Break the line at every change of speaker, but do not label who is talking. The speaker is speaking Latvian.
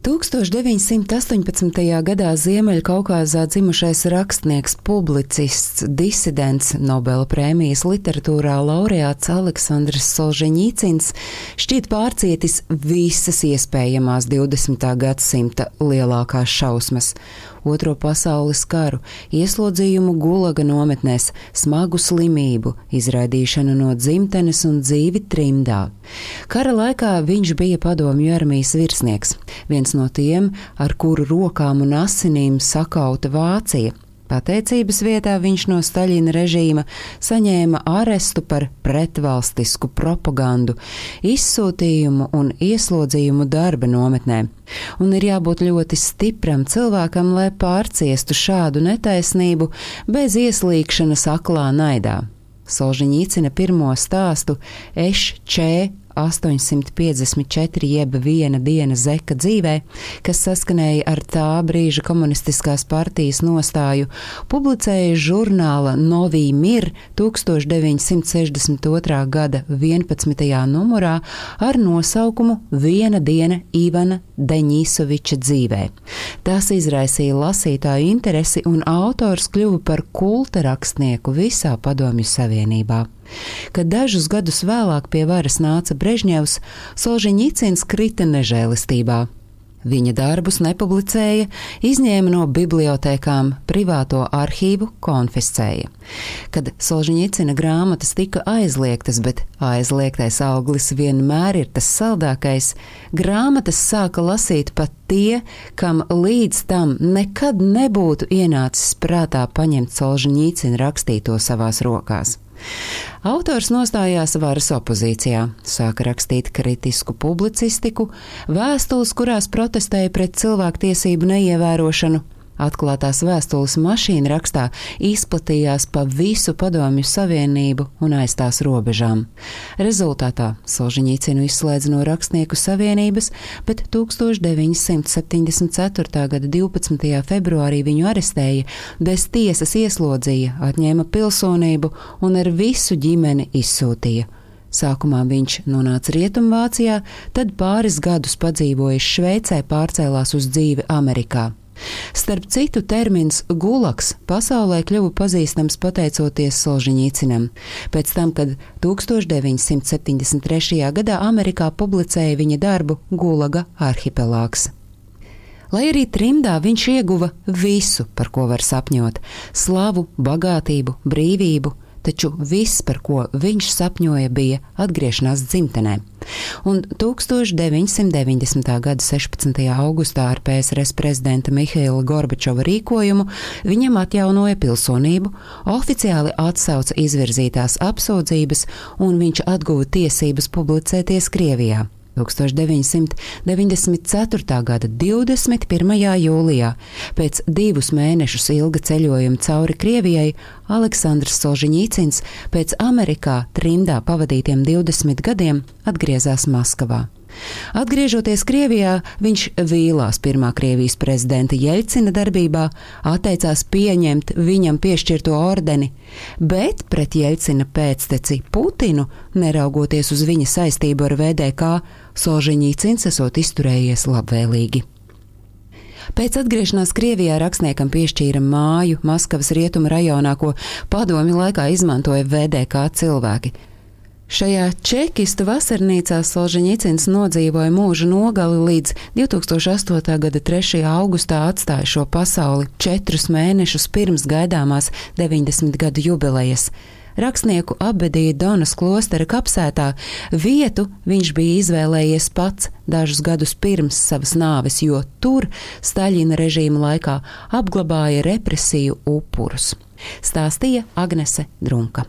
1918. gadā Ziemeļkaukāzā dzimušais rakstnieks, publicists, disidents, Nobela prēmijas literatūrā laureāts Aleksandrs Solženīcins šķiet pārcietis visas iespējamās 20. gadsimta lielākās šausmas Otro pasaules karu, ieslodzījumu gulaga nometnēs, smagu slimību, izraidīšanu no dzimtenes un dzīvi trimdā. Kara laikā viņš bija padomju armijas virsnieks, viens no tiem, ar kuru rokām un asinīm sakauta Vācija Pateicības vietā viņš no Staļina režīma saņēma arestu par pretvalstisku propagandu, izsūtījumu un ieslodzījumu darba nometnē. Un ir jābūt ļoti stipram cilvēkam, lai pārciestu šādu netaisnību bez ieslīgšanas aklā naidā. Solžiņīcina pirmo stāstu Eš Čē 854 jeb viena diena zeka dzīvē, kas saskanēja ar tā brīža komunistiskās partijas nostāju, publicēja žurnāla Novī Mir 1962. gada 11. numurā ar nosaukumu Viena diena Ivana Deņīsoviča dzīvē. Tas izraisīja lasītāju interesi un autors kļuva par kulta rakstnieku visā Padomju Savienībā. Kad dažus gadus vēlāk pie varas nāca Brežņevs, Solžiņicins krita nežēlistībā. Viņa darbus nepublicēja, izņēma no bibliotekām, privāto arhīvu konfiscēja. Kad Solžiņicina grāmatas tika aizliegtas, bet aizliegtais auglis vienmēr ir tas saldākais, grāmatas sāka lasīt pat tie, kam līdz tam nekad nebūtu ienācis prātā paņemt Solžiņicina rakstīto savās rokās. Autors nostājās varas opozīcijā, sāka rakstīt kritisku publicistiku, vēstules, kurās protestēja pret cilvēktiesību neievērošanu, Atklātās vēstules mašīna rakstā izplatījās pa visu padomju savienību un aiz tās robežām. Rezultātā Solžiņīcinu izslēdz no rakstnieku savienības, bet 1974. gada 12. februārī viņu arestēja, bez tiesas ieslodzīja, atņēma pilsonību un ar visu ģimeni izsūtīja. Sākumā viņš nonāca Rietumvācijā, tad pāris gadus padzīvojis Šveicē, pārcēlās uz dzīvi Amerikā. Starp citu, termins gulaks pasaulē kļuva pazīstams pateicoties Solžiņīcinam, pēc tam, kad 1973. gadā Amerikā publicēja viņa darbu Gulaga arhipelāgs. Lai arī trimdā viņš ieguva visu, par ko var sapņot - slavu, bagātību, brīvību, taču viss, par ko viņš sapņoja, bija atgriešanās dzimtenē. Un 1990. gada 16. augustā ar PSRS prezidenta Mihaila Gorbačova rīkojumu viņam atjaunoja pilsonību, oficiāli atsauca izvirzītās apsūdzības un viņš atguva tiesības publicēties Krievijā. 1994. gada 21. jūlijā, pēc divus mēnešus ilga ceļojuma cauri Krievijai, Aleksandrs Solžiņīcins pēc Amerikā trimdā pavadītiem 20 gadiem atgriezās Maskavā. Atgriežoties Krievijā, viņš vīlās pirmā Krievijas prezidenta Jeļcina darbībā, atteicās pieņemt viņam piešķirto ordeni, bet pret Jeļcina pēcteci Putinu, neraugoties uz viņa saistību ar VDK, Solžiņīcins esot izturējies labvēlīgi. Pēc atgriešanās Krievijā rakstniekam piešķīra māju Maskavas rietumu rajonā, ko padomi laikā izmantoja VDK cilvēki. Šajā čekistu vasarnīcā Solženicins nodzīvoja mūža nogali līdz 2008. gada 3. augustā atstāja šo pasauli četrus mēnešus pirms gaidāmās 90 gadu jubilejas. Rakstnieku apbedīja Donas klostera kapsētā, vietu viņš bija izvēlējies pats dažus gadus pirms savas nāves, jo tur Staļina režīma laikā apglabāja represiju upurus. Stāstīja Agnese Drunka.